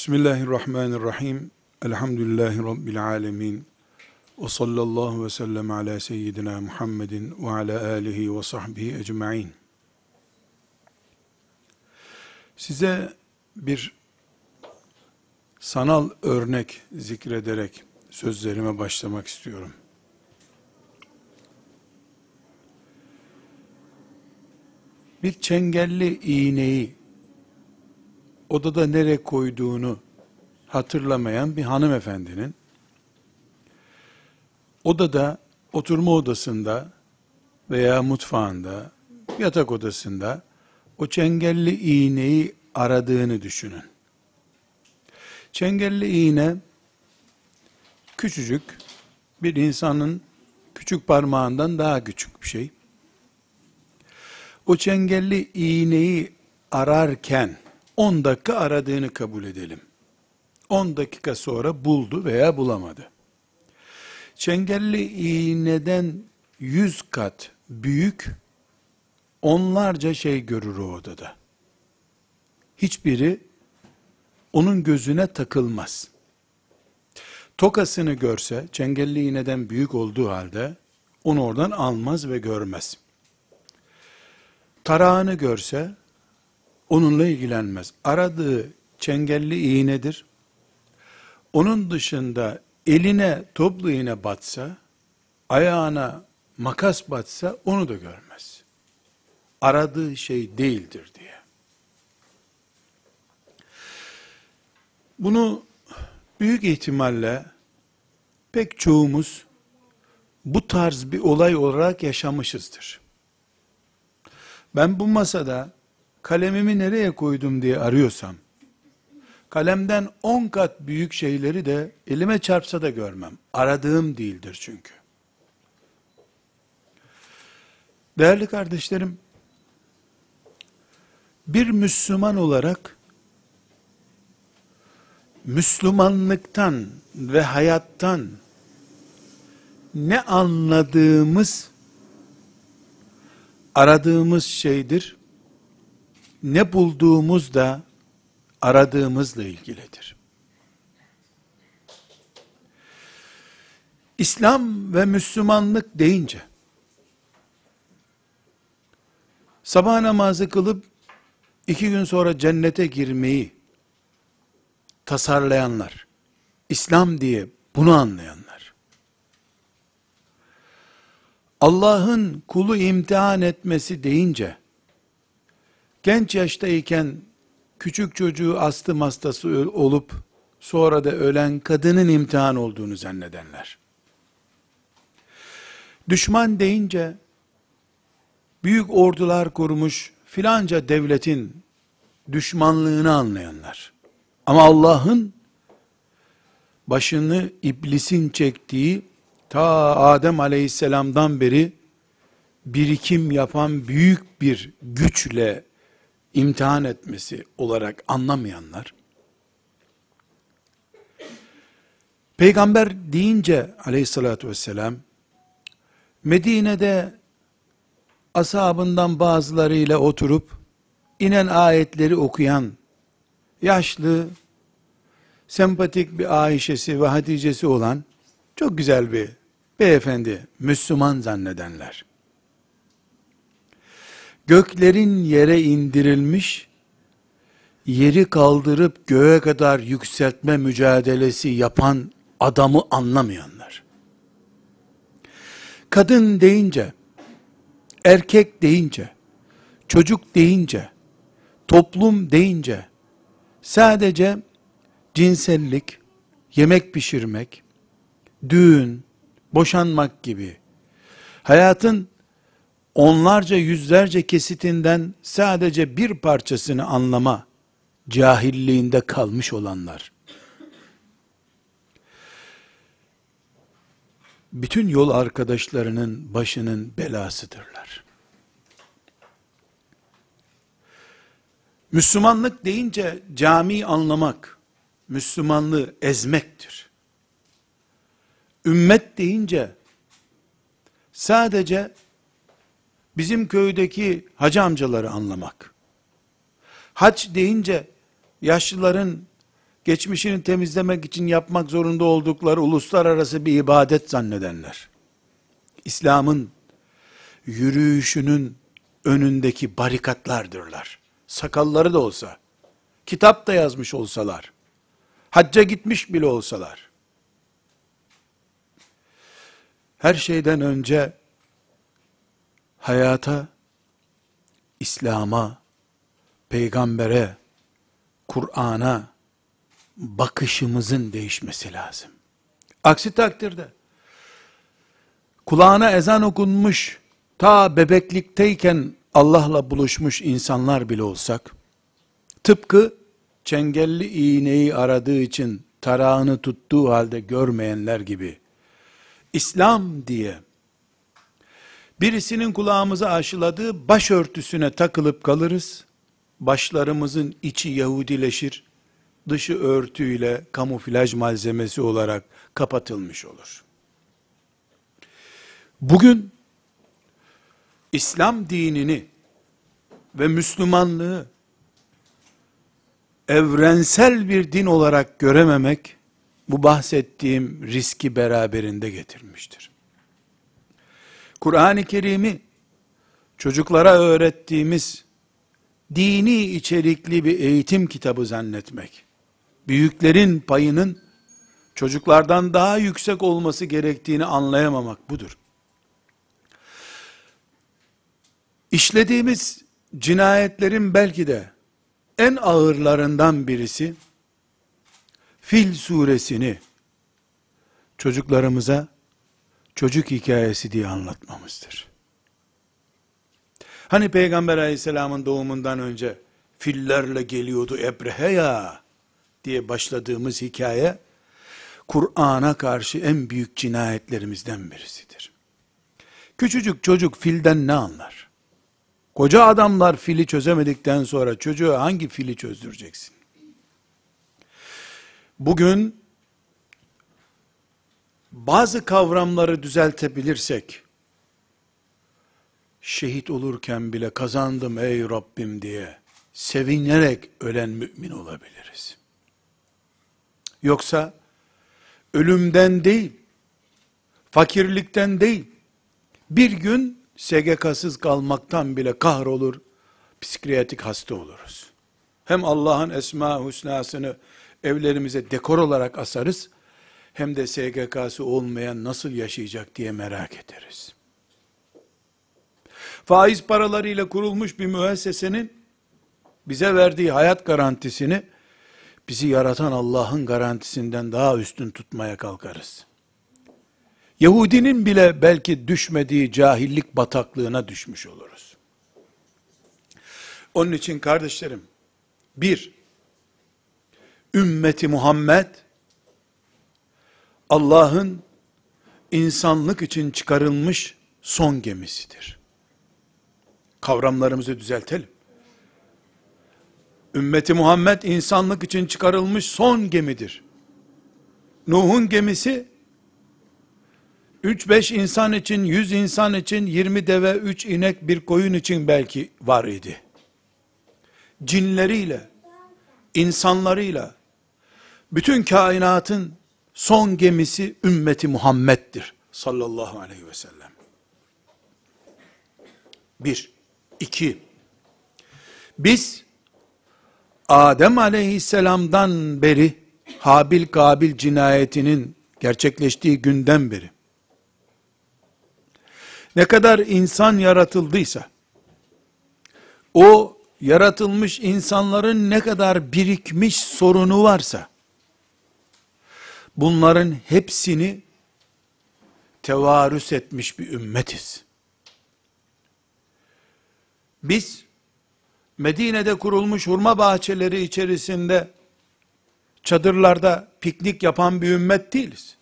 Bismillahirrahmanirrahim. Elhamdülillahi Rabbil alemin. Ve sallallahu ve sellem ala seyyidina Muhammedin ve ala alihi ve sahbihi ecma'in. Size bir sanal örnek zikrederek sözlerime başlamak istiyorum. Bir çengelli iğneyi odada nereye koyduğunu hatırlamayan bir hanımefendinin odada, oturma odasında veya mutfağında, yatak odasında o çengelli iğneyi aradığını düşünün. Çengelli iğne küçücük bir insanın küçük parmağından daha küçük bir şey. O çengelli iğneyi ararken 10 dakika aradığını kabul edelim. 10 dakika sonra buldu veya bulamadı. Çengelli iğneden 100 kat büyük onlarca şey görür o odada. Hiçbiri onun gözüne takılmaz. Tokasını görse, çengelli iğneden büyük olduğu halde, onu oradan almaz ve görmez. Tarağını görse, onunla ilgilenmez. Aradığı çengelli iğnedir. Onun dışında eline toplu iğne batsa, ayağına makas batsa onu da görmez. Aradığı şey değildir diye. Bunu büyük ihtimalle pek çoğumuz bu tarz bir olay olarak yaşamışızdır. Ben bu masada kalemimi nereye koydum diye arıyorsam, kalemden on kat büyük şeyleri de elime çarpsa da görmem. Aradığım değildir çünkü. Değerli kardeşlerim, bir Müslüman olarak, Müslümanlıktan ve hayattan ne anladığımız, aradığımız şeydir ne bulduğumuz da aradığımızla ilgilidir. İslam ve Müslümanlık deyince sabah namazı kılıp iki gün sonra cennete girmeyi tasarlayanlar, İslam diye bunu anlayanlar, Allah'ın kulu imtihan etmesi deyince, genç yaştayken küçük çocuğu astım hastası olup sonra da ölen kadının imtihan olduğunu zannedenler. Düşman deyince büyük ordular kurmuş filanca devletin düşmanlığını anlayanlar. Ama Allah'ın başını iblisin çektiği ta Adem aleyhisselamdan beri birikim yapan büyük bir güçle imtihan etmesi olarak anlamayanlar, peygamber deyince aleyhissalatü vesselam, Medine'de ashabından bazılarıyla oturup, inen ayetleri okuyan, yaşlı, sempatik bir Ayşe'si ve Hatice'si olan, çok güzel bir beyefendi, Müslüman zannedenler, göklerin yere indirilmiş, yeri kaldırıp göğe kadar yükseltme mücadelesi yapan adamı anlamayanlar. Kadın deyince, erkek deyince, çocuk deyince, toplum deyince, sadece cinsellik, yemek pişirmek, düğün, boşanmak gibi, hayatın onlarca yüzlerce kesitinden sadece bir parçasını anlama cahilliğinde kalmış olanlar. Bütün yol arkadaşlarının başının belasıdırlar. Müslümanlık deyince cami anlamak, Müslümanlığı ezmektir. Ümmet deyince sadece bizim köydeki hacı amcaları anlamak. Hac deyince yaşlıların geçmişini temizlemek için yapmak zorunda oldukları uluslararası bir ibadet zannedenler. İslam'ın yürüyüşünün önündeki barikatlardırlar. Sakalları da olsa, kitap da yazmış olsalar, hacca gitmiş bile olsalar, her şeyden önce hayata, İslam'a, peygambere, Kur'an'a bakışımızın değişmesi lazım. Aksi takdirde kulağına ezan okunmuş, ta bebeklikteyken Allah'la buluşmuş insanlar bile olsak, tıpkı çengelli iğneyi aradığı için tarağını tuttuğu halde görmeyenler gibi, İslam diye, birisinin kulağımıza aşıladığı başörtüsüne takılıp kalırız, başlarımızın içi Yahudileşir, dışı örtüyle kamuflaj malzemesi olarak kapatılmış olur. Bugün İslam dinini ve Müslümanlığı evrensel bir din olarak görememek bu bahsettiğim riski beraberinde getirmiştir. Kur'an-ı Kerim'i çocuklara öğrettiğimiz dini içerikli bir eğitim kitabı zannetmek, büyüklerin payının çocuklardan daha yüksek olması gerektiğini anlayamamak budur. İşlediğimiz cinayetlerin belki de en ağırlarından birisi Fil suresini çocuklarımıza çocuk hikayesi diye anlatmamızdır. Hani Peygamber aleyhisselamın doğumundan önce fillerle geliyordu Ebrehe ya diye başladığımız hikaye Kur'an'a karşı en büyük cinayetlerimizden birisidir. Küçücük çocuk filden ne anlar? Koca adamlar fili çözemedikten sonra çocuğa hangi fili çözdüreceksin? Bugün bazı kavramları düzeltebilirsek, şehit olurken bile kazandım ey Rabbim diye sevinerek ölen mümin olabiliriz. Yoksa ölümden değil, fakirlikten değil, bir gün SGK'sız kalmaktan bile kahrolur, psikiyatrik hasta oluruz. Hem Allah'ın esma husnasını evlerimize dekor olarak asarız, hem de SGK'sı olmayan nasıl yaşayacak diye merak ederiz. Faiz paralarıyla kurulmuş bir müessesenin bize verdiği hayat garantisini bizi yaratan Allah'ın garantisinden daha üstün tutmaya kalkarız. Yahudinin bile belki düşmediği cahillik bataklığına düşmüş oluruz. Onun için kardeşlerim, bir, ümmeti Muhammed, Allah'ın insanlık için çıkarılmış son gemisidir. Kavramlarımızı düzeltelim. Ümmeti Muhammed insanlık için çıkarılmış son gemidir. Nuh'un gemisi 3-5 insan için, 100 insan için, 20 deve, 3 inek, bir koyun için belki var idi. Cinleriyle, insanlarıyla, bütün kainatın son gemisi ümmeti Muhammed'dir. Sallallahu aleyhi ve sellem. Bir. iki. Biz, Adem aleyhisselamdan beri, Habil Kabil cinayetinin gerçekleştiği günden beri, ne kadar insan yaratıldıysa, o yaratılmış insanların ne kadar birikmiş sorunu varsa, bunların hepsini tevarüs etmiş bir ümmetiz. Biz, Medine'de kurulmuş hurma bahçeleri içerisinde, çadırlarda piknik yapan bir ümmet değiliz.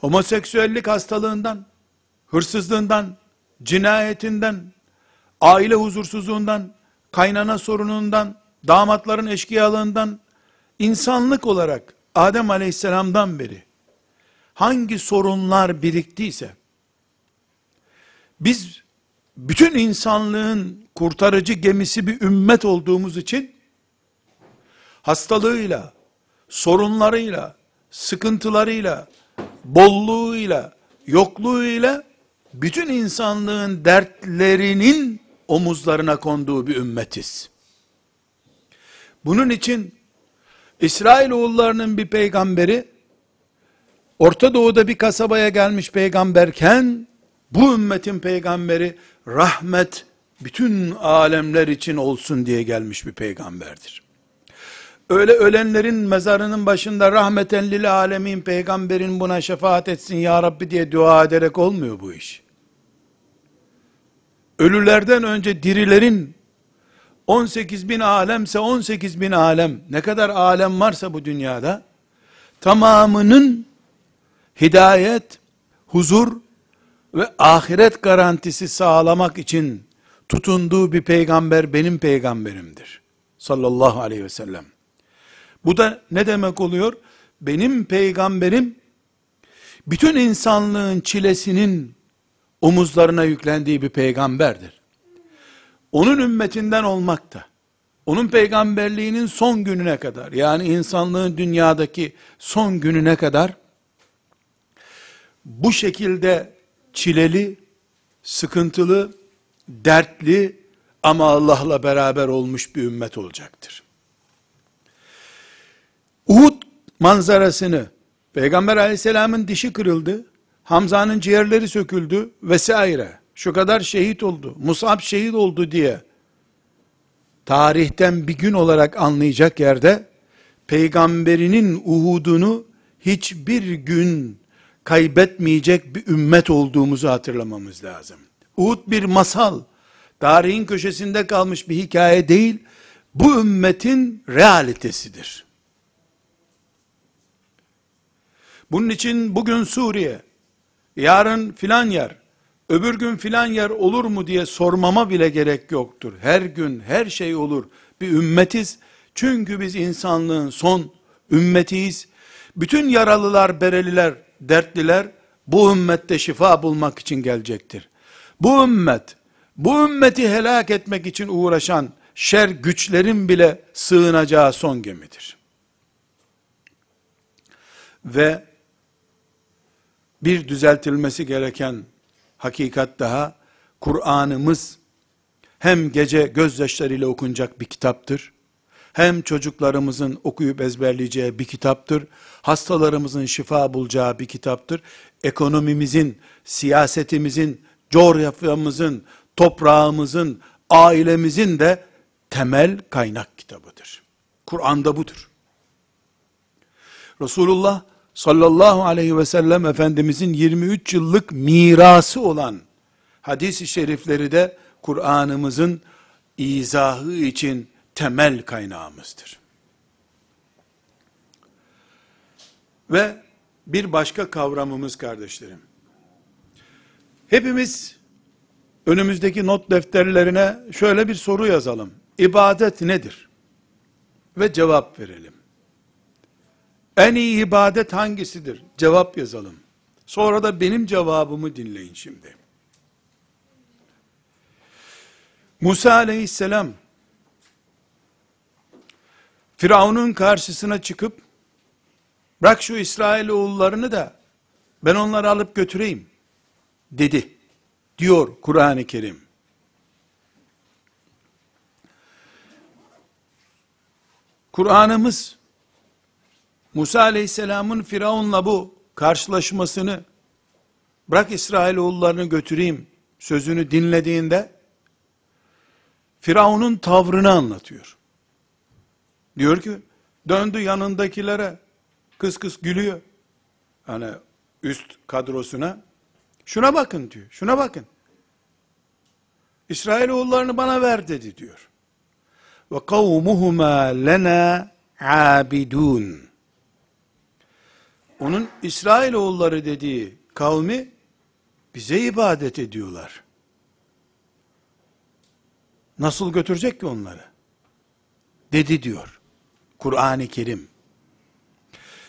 homoseksüellik hastalığından, hırsızlığından, cinayetinden, aile huzursuzluğundan, kaynana sorunundan, damatların eşkıyalığından, insanlık olarak Adem aleyhisselamdan beri hangi sorunlar biriktiyse, biz bütün insanlığın kurtarıcı gemisi bir ümmet olduğumuz için, hastalığıyla, sorunlarıyla, sıkıntılarıyla, bolluğuyla, yokluğuyla bütün insanlığın dertlerinin omuzlarına konduğu bir ümmetiz. Bunun için İsrailoğullarının bir peygamberi Orta Doğu'da bir kasabaya gelmiş peygamberken bu ümmetin peygamberi rahmet bütün alemler için olsun diye gelmiş bir peygamberdir. Öyle ölenlerin mezarının başında rahmeten lil alemin peygamberin buna şefaat etsin ya Rabbi diye dua ederek olmuyor bu iş. Ölülerden önce dirilerin 18 bin alemse 18 bin alem ne kadar alem varsa bu dünyada tamamının hidayet, huzur ve ahiret garantisi sağlamak için tutunduğu bir peygamber benim peygamberimdir. Sallallahu aleyhi ve sellem. Bu da ne demek oluyor? Benim peygamberim bütün insanlığın çilesinin omuzlarına yüklendiği bir peygamberdir. Onun ümmetinden olmak da, onun peygamberliğinin son gününe kadar, yani insanlığın dünyadaki son gününe kadar, bu şekilde çileli, sıkıntılı, dertli ama Allah'la beraber olmuş bir ümmet olacaktır. Uhud manzarasını, Peygamber aleyhisselamın dişi kırıldı, Hamza'nın ciğerleri söküldü vesaire, şu kadar şehit oldu, Musab şehit oldu diye, tarihten bir gün olarak anlayacak yerde, peygamberinin Uhud'unu hiçbir gün kaybetmeyecek bir ümmet olduğumuzu hatırlamamız lazım. Uhud bir masal, tarihin köşesinde kalmış bir hikaye değil, bu ümmetin realitesidir. Bunun için bugün Suriye, yarın filan yer, öbür gün filan yer olur mu diye sormama bile gerek yoktur. Her gün her şey olur. Bir ümmetiz. Çünkü biz insanlığın son ümmetiyiz. Bütün yaralılar, bereliler, dertliler bu ümmette şifa bulmak için gelecektir. Bu ümmet, bu ümmeti helak etmek için uğraşan şer güçlerin bile sığınacağı son gemidir. Ve bir düzeltilmesi gereken hakikat daha, Kur'an'ımız hem gece gözyaşlarıyla okunacak bir kitaptır, hem çocuklarımızın okuyup ezberleyeceği bir kitaptır, hastalarımızın şifa bulacağı bir kitaptır, ekonomimizin, siyasetimizin, coğrafyamızın, toprağımızın, ailemizin de temel kaynak kitabıdır. Kur'an'da budur. Resulullah sallallahu aleyhi ve sellem Efendimizin 23 yıllık mirası olan hadis-i şerifleri de Kur'an'ımızın izahı için temel kaynağımızdır. Ve bir başka kavramımız kardeşlerim. Hepimiz önümüzdeki not defterlerine şöyle bir soru yazalım. İbadet nedir? Ve cevap verelim. En iyi ibadet hangisidir? Cevap yazalım. Sonra da benim cevabımı dinleyin şimdi. Musa aleyhisselam Firavun'un karşısına çıkıp bırak şu İsrail oğullarını da ben onları alıp götüreyim dedi. Diyor Kur'an-ı Kerim. Kur'an'ımız Musa Aleyhisselam'ın Firavun'la bu karşılaşmasını bırak İsrail oğullarını götüreyim sözünü dinlediğinde Firavun'un tavrını anlatıyor. Diyor ki döndü yanındakilere kıs kıs gülüyor. Hani üst kadrosuna şuna bakın diyor. Şuna bakın. İsrail oğullarını bana ver dedi diyor. Ve kavmuhuma lena abidun. Onun İsrail oğulları dediği kavmi bize ibadet ediyorlar. Nasıl götürecek ki onları? Dedi diyor. Kur'an-ı Kerim.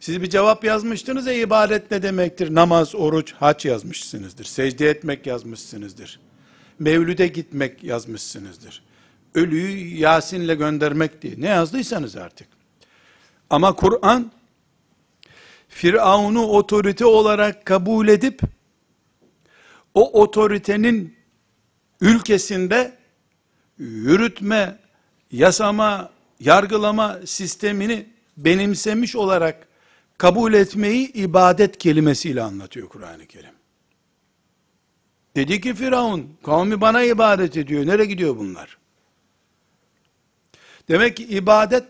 Siz bir cevap yazmıştınız ya ibadet ne demektir? Namaz, oruç, haç yazmışsınızdır. Secde etmek yazmışsınızdır. Mevlüde gitmek yazmışsınızdır. Ölüyü Yasin'le göndermek diye. Ne yazdıysanız artık. Ama Kur'an Firavun'u otorite olarak kabul edip o otoritenin ülkesinde yürütme, yasama, yargılama sistemini benimsemiş olarak kabul etmeyi ibadet kelimesiyle anlatıyor Kur'an-ı Kerim. Dedi ki Firavun, kavmi bana ibadet ediyor. Nereye gidiyor bunlar? Demek ki ibadet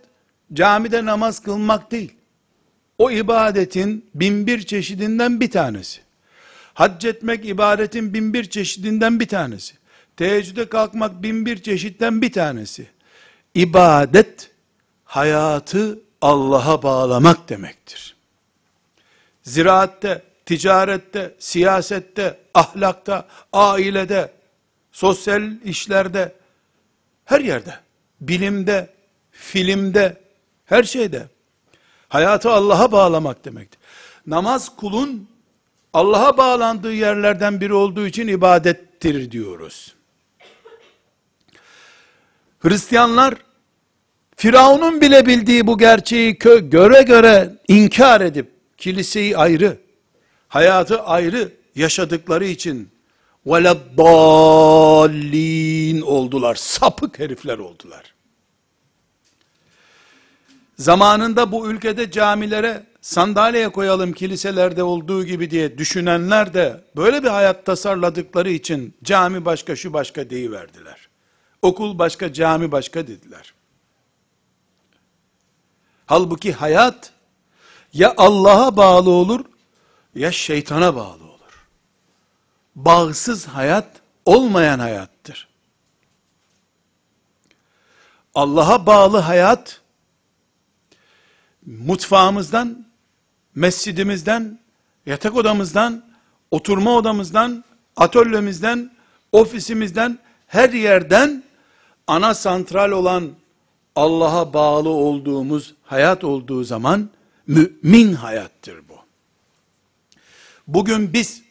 camide namaz kılmak değil. O ibadetin binbir çeşidinden bir tanesi. Hac etmek ibadetin binbir çeşidinden bir tanesi. Teheccüde kalkmak binbir çeşitten bir tanesi. İbadet, hayatı Allah'a bağlamak demektir. Ziraatte, ticarette, siyasette, ahlakta, ailede, sosyal işlerde, her yerde, bilimde, filmde, her şeyde, hayatı Allah'a bağlamak demektir. Namaz kulun Allah'a bağlandığı yerlerden biri olduğu için ibadettir diyoruz. Hristiyanlar Firavun'un bile bildiği bu gerçeği göre göre inkar edip kiliseyi ayrı, hayatı ayrı yaşadıkları için veleddallin oldular. Sapık herifler oldular. Zamanında bu ülkede camilere sandalyeye koyalım kiliselerde olduğu gibi diye düşünenler de böyle bir hayat tasarladıkları için cami başka şu başka deyiverdiler. Okul başka cami başka dediler. Halbuki hayat ya Allah'a bağlı olur ya şeytana bağlı olur. Bağsız hayat olmayan hayattır. Allah'a bağlı hayat mutfağımızdan, mescidimizden, yatak odamızdan, oturma odamızdan, atölyemizden, ofisimizden, her yerden ana santral olan Allah'a bağlı olduğumuz hayat olduğu zaman mümin hayattır bu. Bugün biz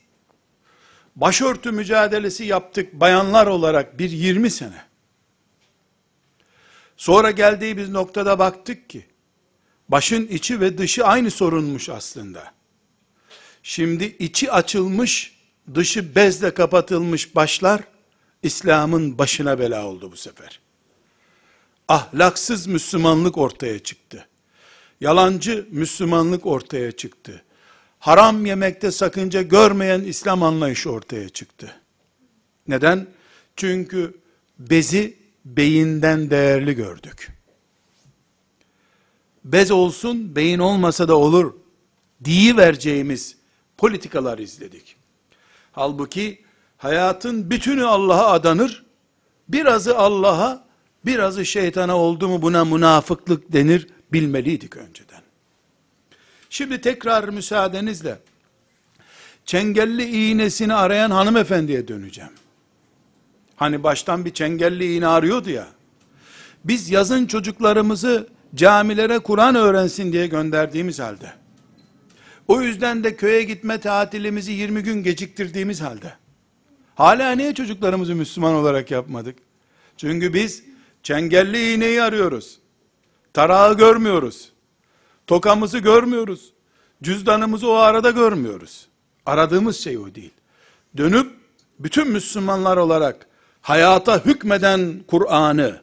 başörtü mücadelesi yaptık bayanlar olarak bir 20 sene. Sonra geldiğimiz noktada baktık ki başın içi ve dışı aynı sorunmuş aslında. Şimdi içi açılmış, dışı bezle kapatılmış başlar İslam'ın başına bela oldu bu sefer ahlaksız Müslümanlık ortaya çıktı. Yalancı Müslümanlık ortaya çıktı. Haram yemekte sakınca görmeyen İslam anlayışı ortaya çıktı. Neden? Çünkü bezi beyinden değerli gördük. Bez olsun, beyin olmasa da olur diye vereceğimiz politikalar izledik. Halbuki hayatın bütünü Allah'a adanır, birazı Allah'a, birazı şeytana oldu mu buna münafıklık denir bilmeliydik önceden. Şimdi tekrar müsaadenizle çengelli iğnesini arayan hanımefendiye döneceğim. Hani baştan bir çengelli iğne arıyordu ya. Biz yazın çocuklarımızı camilere Kur'an öğrensin diye gönderdiğimiz halde. O yüzden de köye gitme tatilimizi 20 gün geciktirdiğimiz halde. Hala niye çocuklarımızı Müslüman olarak yapmadık? Çünkü biz Çengelli iğneyi arıyoruz. Tarağı görmüyoruz. Tokamızı görmüyoruz. Cüzdanımızı o arada görmüyoruz. Aradığımız şey o değil. Dönüp bütün Müslümanlar olarak hayata hükmeden Kur'an'ı,